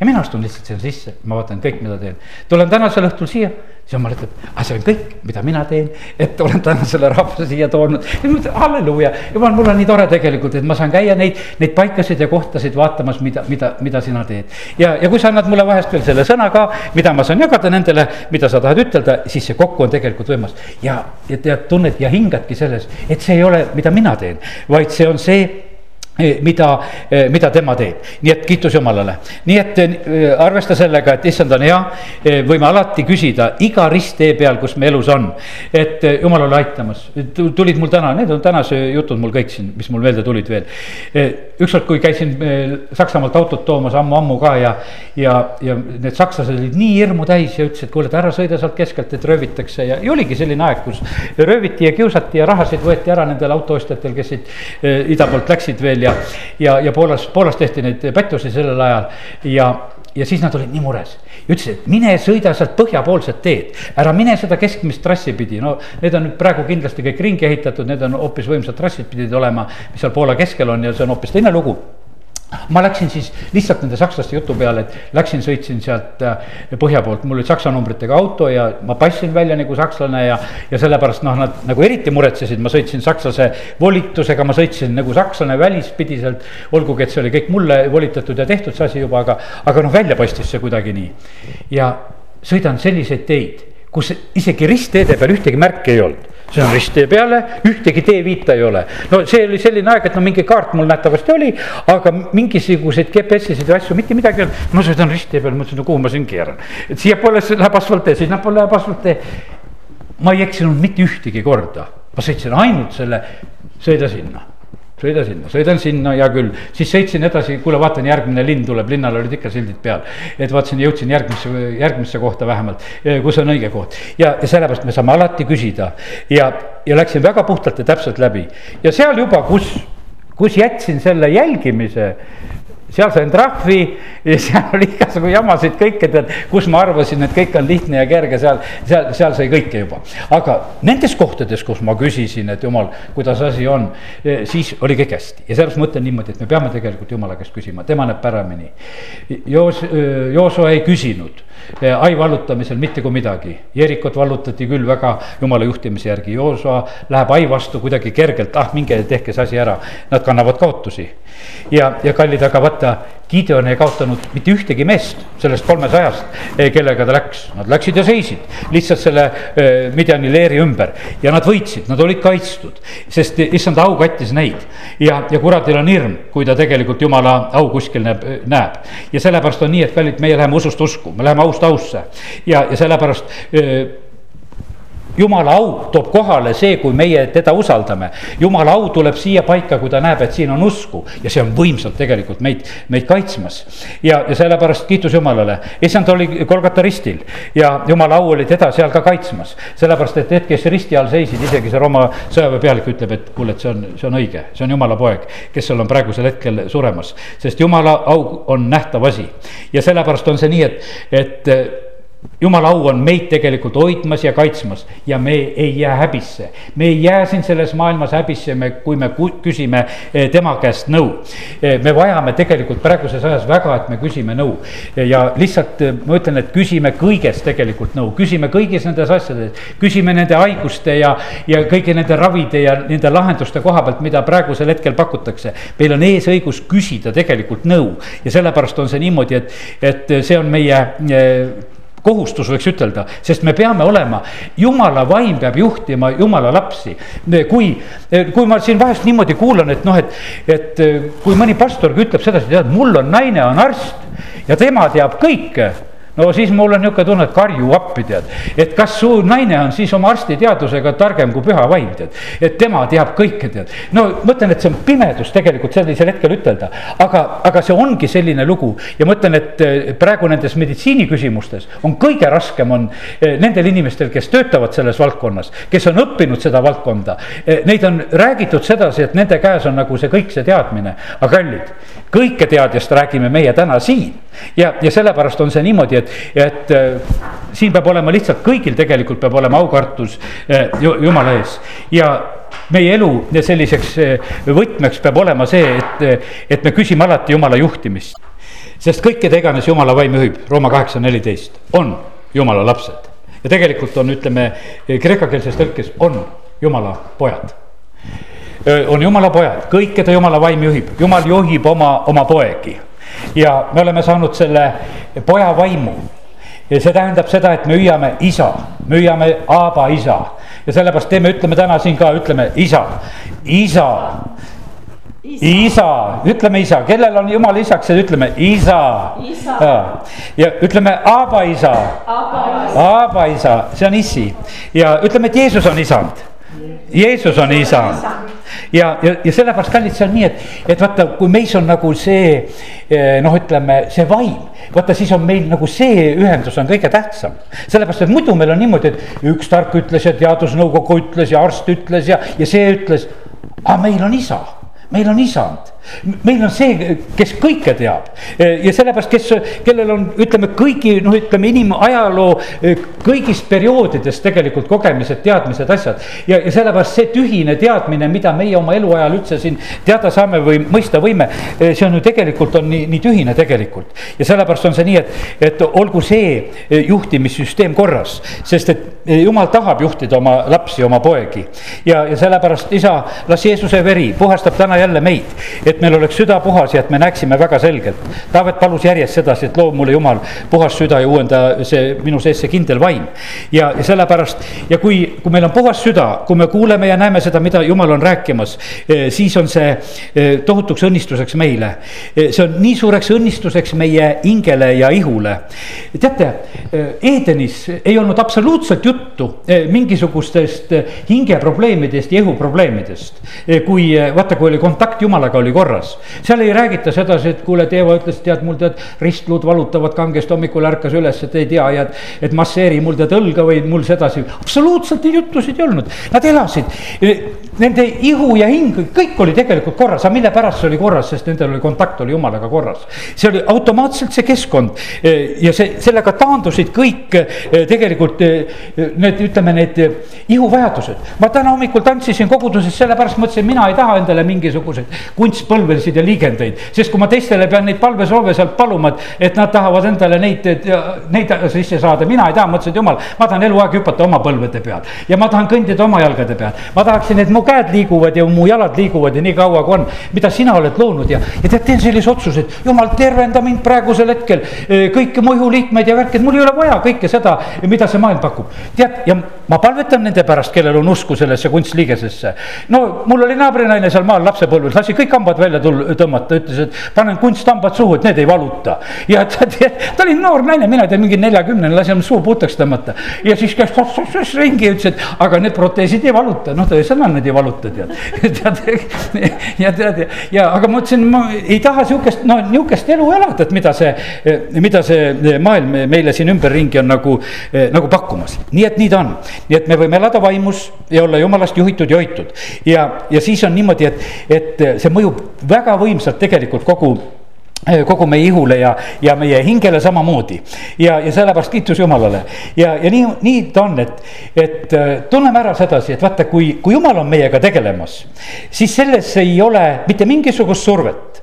ja mina astun lihtsalt sinna sisse, ma vaatan kõik, mida teen. tulen tänasel õhtul siia, siis jumal ütleb, aga see on kõik, mida mina teen. et olen täna selle rahva siia toonud. ja ma mõtlen, halleluuja, jumal, mul on nii tore tegelikult, et ma saan käia neid, neid paikasid ja kohtasid vaatamas, mida, mida, mida sina teed. ja, ja kui sa annad mulle vahest veel selle sõna ka, mida ma saan jagada nendele, mida sa tahad ütelda, siis see kokku on tegelikult võimas. ja, ja tead, tunned ja hingadki selles, et see ei ole, mida mina teen, vaid see on see mida, mida tema teeb, nii et kiitus Jumalale. nii et arvesta sellega, et issand on hea, võime alati küsida iga risttee peal, kus me elus on. et Jumal ole aitamas, tulid mul täna, need on tänase jutud mul kõik siin, mis mul meelde tulid veel. ükskord, kui käisin Saksamaalt autot toomas ammu-ammu ka ja, ja, ja need sakslased olid nii hirmu täis ja ütlesid, kuule, et ära sõida sealt keskelt, et röövitakse ja, ja oligi selline aeg, kus rööviti ja kiusati ja rahasid võeti ära nendel autoostjatel, kes siit ida poolt läksid veel ja, ja, ja Poolas, Poolas tehti neid pättusi sellel ajal ja, ja siis nad olid nii mures. ütlesid, et mine sõida sealt põhjapoolset teed, ära mine seda keskmist trassi pidi, no need on nüüd praegu kindlasti kõik ringi ehitatud, need on hoopis võimsad trassid pidid olema, mis seal Poola keskel on ja see on hoopis teine lugu ma läksin siis lihtsalt nende sakslaste jutu peale, et läksin, sõitsin sealt äh, põhja poolt, mul oli saksa numbritega auto ja ma passin välja nagu sakslane ja. ja sellepärast noh, nad nagu eriti muretsesid, ma sõitsin sakslase volitusega, ma sõitsin nagu sakslane välispidiselt. olgugi, et see oli kõik mulle volitatud ja tehtud see asi juba, aga, aga noh, välja paistis see kuidagi nii. ja sõidan selliseid teid, kus isegi ristteede peal ühtegi märki ei olnud see on risttee peale, ühtegi teeviita ei ole. no see oli selline aeg, et no mingi kaart mul nähtavasti oli, aga mingisuguseid GPS-isid või asju mitte midagi ei olnud. ma sõidan risttee peal, mõtlesin, no kuhu ma siin keeran, et siiapoole läheb asfalttee, sinnapoole läheb asfalttee. ma ei eksinud mitte ühtegi korda, ma sõitsin ainult selle, sõida sinna sõida sinna, sõidan sinna, hea küll, siis sõitsin edasi, kuule, vaatan, järgmine linn tuleb, linnal olid ikka sildid peal. et vaatasin, jõudsin järgmisse, järgmisse kohta vähemalt, kus on õige koht. Ja, ja sellepärast me saame alati küsida. Ja, ja läksin väga puhtalt ja täpselt läbi. Ja seal juba, kus kus jätsin selle jälgimise, seal sain trahvi ja seal oli igasugu jamasid kõike, tead, kus ma arvasin, et kõik on lihtne ja kerge, seal, seal, seal sai kõike juba. aga nendes kohtades, kus ma küsisin, et jumal, kuidas asi on, eh, siis oli kõik hästi ja sellepärast ma ütlen niimoodi, et me peame tegelikult jumala käest küsima, tema näeb paremini. Joos-, Jooso ei küsinud eh, ai vallutamisel mitte kui midagi, Jerikot vallutati küll väga jumala juhtimise järgi, Joosa läheb ai vastu kuidagi kergelt, ah minge tehke see asi ära, nad kannavad kaotusi. ja, ja kallid, aga vaata, Gideon ei kaotanud mitte ühtegi meest sellest kolmesajast, eh, kellega ta läks, nad läksid ja seisid lihtsalt selle eh, Midjani leeri ümber ja nad võitsid, nad olid kaitstud, sest issand au kattis neid. Ja, ja kuradil on hirm, kui ta tegelikult jumala au kuskil näeb, näeb. ja sellepärast on nii, et kallid, meie läheme usust usku, me läheme aust ausse. Ja, ja sellepärast öö, eh, jumala au toob kohale see, kui meie teda usaldame. jumala au tuleb siia paika, kui ta näeb, et siin on usku ja see on võimsalt tegelikult meid, meid kaitsmas. ja, ja sellepärast kiitus Jumalale, issand oli Kolgata ristil ja jumala au oli teda seal ka kaitsmas. sellepärast, et need, kes risti all seisid, isegi see Rooma sõjaväepealik ütleb, et kuule, et see on, see on õige, see on jumala poeg, kes seal on praegusel hetkel suremas. sest jumala au on nähtav asi ja sellepärast on see nii, et, et jumala au on meid tegelikult hoidmas ja kaitsmas ja me ei jää häbisse. me ei jää siin selles maailmas häbisse, me, kui me küsime eh, tema käest nõu. Eh, me vajame tegelikult praeguses ajas väga, et me küsime nõu ja lihtsalt eh, ma ütlen, et küsime kõiges tegelikult nõu, küsime kõigis nendes asjades. küsime nende haiguste ja, ja kõigi nende ravide ja nende lahenduste koha pealt, mida praegusel hetkel pakutakse. meil on eesõigus küsida tegelikult nõu ja sellepärast on see niimoodi, et, et see on meie kohustus, võiks ütelda, sest me peame olema, jumala vaim peab juhtima jumala lapsi. kui, kui ma siin vahest niimoodi kuulan, et noh, et, et kui mõni pastorgi ütleb sedasi, tead, mul on naine on arst ja tema teab kõike no siis mul on niisugune tunne, et karju appi tead, et kas su naine on siis oma arstiteadusega targem kui püha vaim tead, et tema teab kõike tead. no mõtlen, et see on pimedus tegelikult sellisel hetkel ütelda, aga, aga see ongi selline lugu ja ma ütlen, et eh, praegu nendes meditsiiniküsimustes on kõige raskem on eh, nendel inimestel, kes töötavad selles valdkonnas, kes on õppinud seda valdkonda. Eh, neid on räägitud sedasi, et nende käes on nagu see kõik see teadmine, aga kallid, kõike teadjast räägime meie täna siin ja, ja sellepärast on see niimoodi, et, et äh, siin peab olema lihtsalt kõigil tegelikult peab olema aukartus äh, jumala ees ja meie elu selliseks äh, võtmeks peab olema see, et, et me küsime alati jumala juhtimist. sest kõik, keda iganes jumala vaim juhib, Rooma kaheksa neliteist, on jumala lapsed. ja tegelikult on, ütleme, kreekakeelses tõlkes on jumala pojad on jumala pojad, kõik, keda jumala vaim juhib, jumal juhib oma, oma poegi. Ja me oleme saanud selle poja vaimu. ja see tähendab seda, et me hüüame isa, me hüüame Aaba isa. Ja sellepärast teeme, ütleme täna siin ka, ütleme isa, isa. Isa, isa., ütleme isa, kellel on jumal isaks, ütleme isa, isa.. ja ütleme Aaba isa, Aaba isa, see on issi ja ütleme, et Jeesus on isand. Jeesus on isand ja, ja, ja sellepärast kallid, see on nii, et, et vaata, kui meis on nagu see eh, noh, ütleme see vaim, vaata siis on meil nagu see ühendus on kõige tähtsam. sellepärast, et muidu meil on niimoodi, et üks tark ütles ja teadusnõukogu ütles ja arst ütles ja, ja see ütles. aga meil on isa, meil on isand meil on see, kes kõike teab ja sellepärast, kes, kellel on, ütleme kõigi noh, ütleme inimajaloo kõigist perioodidest tegelikult kogemised, teadmised, asjad. ja, ja sellepärast see tühine teadmine, mida meie oma eluajal üldse siin teada saame või mõista võime. see on ju tegelikult on nii, nii tühine tegelikult ja sellepärast on see nii, et, et olgu see juhtimissüsteem korras, sest et jumal tahab juhtida oma lapsi, oma poegi. ja, ja sellepärast isa, las Jeesuse veri puhastab täna jälle meid, et meil oleks süda puhas ja et me näeksime väga selgelt. Taavet palus järjest sedasi, et loo mulle Jumal puhas süda ja uuenda see minu sees see kindel vaim. ja, sellepärast ja kui, kui meil on puhas süda, kui me kuuleme ja näeme seda, mida Jumal on rääkimas, eh, siis on see eh, tohutuks õnnistuseks meile. Eh, see on nii suureks õnnistuseks meie hingele ja ihule. teate, Edenis ei olnud absoluutselt juttu mingisugustest hingeprobleemidest ja ihuprobleemidest. kui vaata, kui oli kontakt Jumalaga oli korras, seal ei räägita sedasi, et kuule, Teeva ütles, tead mul tead ristluud valutavad kangesti, hommikul ärkas üles, et ei tea ja et, et masseeri mul tead õlga või mul sedasi. absoluutselt neid juttusid ei olnud, nad elasid, nende ihu ja hing, kõik oli tegelikult korras, aga mille pärast see oli korras, sest nendel oli kontakt oli Jumalaga korras. see oli automaatselt see keskkond ja see, sellega taandusid kõik tegelikult need, ütleme need ihuvajadused. ma täna hommikul tantsisin koguduses, sellepärast mõtlesin, mina ei taha endale mingisuguseid kunstpõlvesid ja liigendeid. sest kui ma teistele pean neid palvesoove sealt paluma, et, et nad tahavad endale neid, neid sisse saada, mina ei taha, mõtlesin, et jumal, ma tahan eluaeg hüpata oma põlvede peal. ja ma tahan kõndida oma jalgade peal, ma tahaksin, et mu käed liiguvad ja mu jalad liiguvad ja nii kaua kui on, mida sina oled loonud ja, ja tead, teen sellise otsuse, et jumal, tervenda mind praegusel hetkel. kõiki mu ihuliikmeid ja värki, et mul ei ole vaja kõike seda, mida see maailm pakub. tead, ja ma palvetan nende pärast, kellel on usku sellesse kunstliigesesse. no mul oli naabrinaine seal maal lapsepõlves, lasi kõik hambad välja tul-, tõmmata, ütles, et panen kunsthambad suhu, et need ei valuta. ja (laughs) ta, ta oli noor naine, mina ei tea, mingi neljakümnene, lasi oma suu puhtaks tõmmata. ja siis käis ots-ots-ots ringi ja ütles, et aga need proteesid ei valuta, noh, ta sõnal need ei valuta, tead. (laughs) tead, ja tead, ja aga ma mõtlesin, ma ei taha sihukest, no nihukest elu elada, et mida see, mida see maailm meile siin ümberringi on nagu, nagu pakkumas. nii et nii ta on, nii et me võime elada vaimus ja olla jumalast juhitud ja hoitud. ja, ja siis on niimoodi, et, et see mõjub väga võimsalt tegelikult kogu kogu meie ihule ja, ja meie hingele samamoodi. ja, ja sellepärast kiitus Jumalale ja, ja nii, nii ta on, et, et tunneme ära sedasi, et vaata, kui, kui Jumal on meiega tegelemas, siis selles ei ole mitte mingisugust survet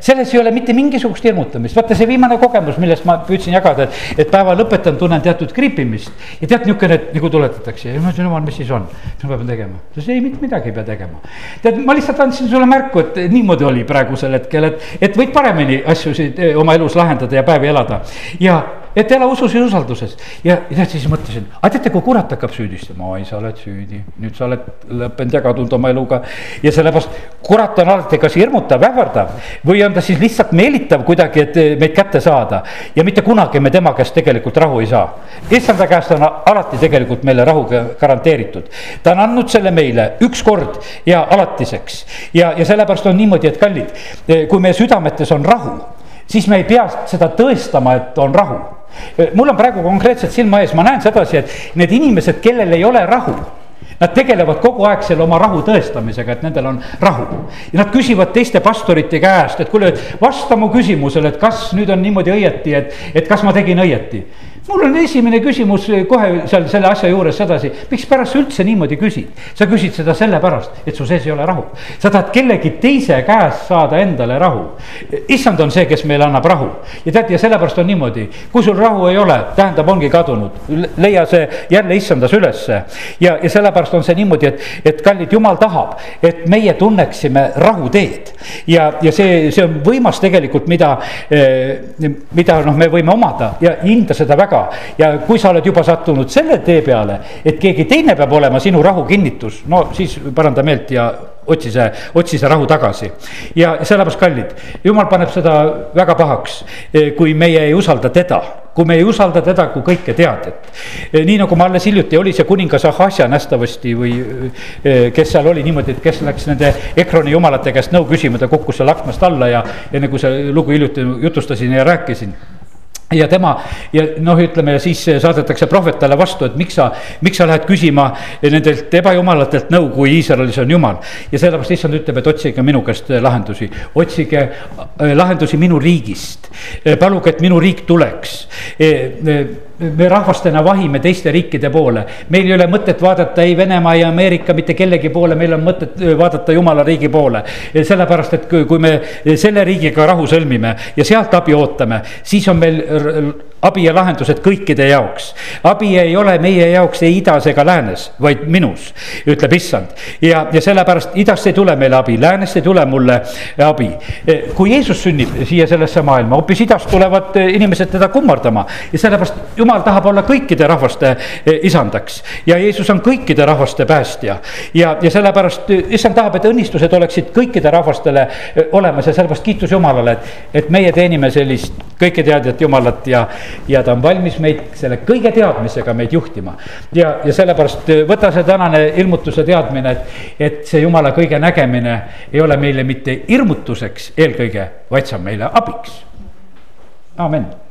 selles ei ole mitte mingisugust hirmutamist, vaata see viimane kogemus, millest ma püüdsin jagada, et, et päeva lõpetan, tunnen teatud kripimist. ja tead niisugune, et nagu tuletatakse ja ma ütlesin, jumal, mis siis on, mis ma pean tegema, ta ütles ei, mitte midagi ei pea tegema. tead, ma lihtsalt andsin sulle märku, et niimoodi oli praegusel hetkel, et, et võid paremini asjusid oma elus lahendada ja päevi elada. Ja et ela usus ja usalduses. ja, ja siis mõtlesin, aga teate, kui kurat hakkab süüdistama, oi, sa oled süüdi, nüüd sa oled lõppenud ja kadunud oma eluga. ja sellepärast kurat on alati kas hirmutav, ähvardav või on ta siis lihtsalt meelitav kuidagi, et meid kätte saada. ja mitte kunagi me tema käest tegelikult rahu ei saa. issanda käest on alati tegelikult meile rahu garanteeritud. ta on andnud selle meile ükskord ja alatiseks ja, ja sellepärast on niimoodi, et kallid, kui meie südametes on rahu siis me ei pea seda tõestama, et on rahu mul on praegu konkreetselt silma ees, ma näen sedasi, et need inimesed, kellel ei ole rahu Nad tegelevad kogu aeg selle oma rahu tõestamisega, et nendel on rahu. ja nad küsivad teiste pastorite käest, et kuule, vasta mu küsimusele, et kas nüüd on niimoodi õieti, et, et kas ma tegin õieti mul on esimene küsimus kohe seal selle asja juures sedasi, mikspärast sa üldse niimoodi küsid? sa küsid seda sellepärast, et su sees ei ole rahu. sa tahad kellegi teise käest saada endale rahu. issand on see, kes meile annab rahu ja tead, ja sellepärast on niimoodi, kui sul rahu ei ole, tähendab, ongi kadunud, leia see jälle issandas ülesse. ja, ja sellepärast on see niimoodi, et, et kallid, jumal tahab, et meie tunneksime rahuteed. ja, ja see, see on võimas tegelikult, mida, eh, mida noh, me võime omada ja hinda seda väga väga. ja kui sa oled juba sattunud selle tee peale, et keegi teine peab olema sinu rahu kinnitus, no siis paranda meelt ja otsi see, otsi see rahu tagasi. ja sellepärast, kallid, jumal paneb seda väga pahaks, kui meie ei usalda teda kui me ei usalda teda kui kõike teadjat. nii nagu ma alles hiljuti oli see kuningas Ahasja nähtavasti või kes seal oli niimoodi, et kes läks nende Ekroni jumalate käest nõu küsima, ta kukkus seal aknast alla ja enne kui see lugu hiljuti jutustasin ja rääkisin ja tema ja noh, ütleme siis saadetakse prohvet talle vastu, et miks sa, miks sa lähed küsima nendelt ebajumalatelt nõu, kui Iisraelis on jumal. ja sellepärast issand ütleb, et otsige minu käest lahendusi, otsige äh, lahendusi minu riigist. paluge, et minu riik tuleks me rahvastena vahime teiste riikide poole. meil ei ole mõtet vaadata ei Venemaa ja Ameerika mitte kellegi poole, meil on mõtet vaadata jumala riigi poole. sellepärast, et kui me selle riigiga rahu sõlmime ja sealt abi ootame, siis on meil abi ja lahendused kõikide jaoks. abi ei ole meie jaoks ei idas ega läänes, vaid minus, ütleb issand. ja, ja sellepärast idast ei tule meile abi, läänest ei tule mulle abi. kui Jeesus sünnib siia sellesse maailma, hoopis idast tulevad inimesed teda kummardama ja sellepärast jumal tahab olla kõikide rahvaste isandaks. ja Jeesus on kõikide rahvaste päästja ja, ja sellepärast issand tahab, et õnnistused oleksid kõikide rahvastele olemas ja sellepärast kiitus Jumalale, et, et meie teenime sellist kõiketeadjat Jumalat ja ja ta on valmis meid selle kõige teadmisega meid juhtima. ja, ja sellepärast võta see tänane ilmutuse teadmine, et, et see jumala kõige nägemine ei ole meile mitte hirmutuseks eelkõige, vaid see on meile abiks. amin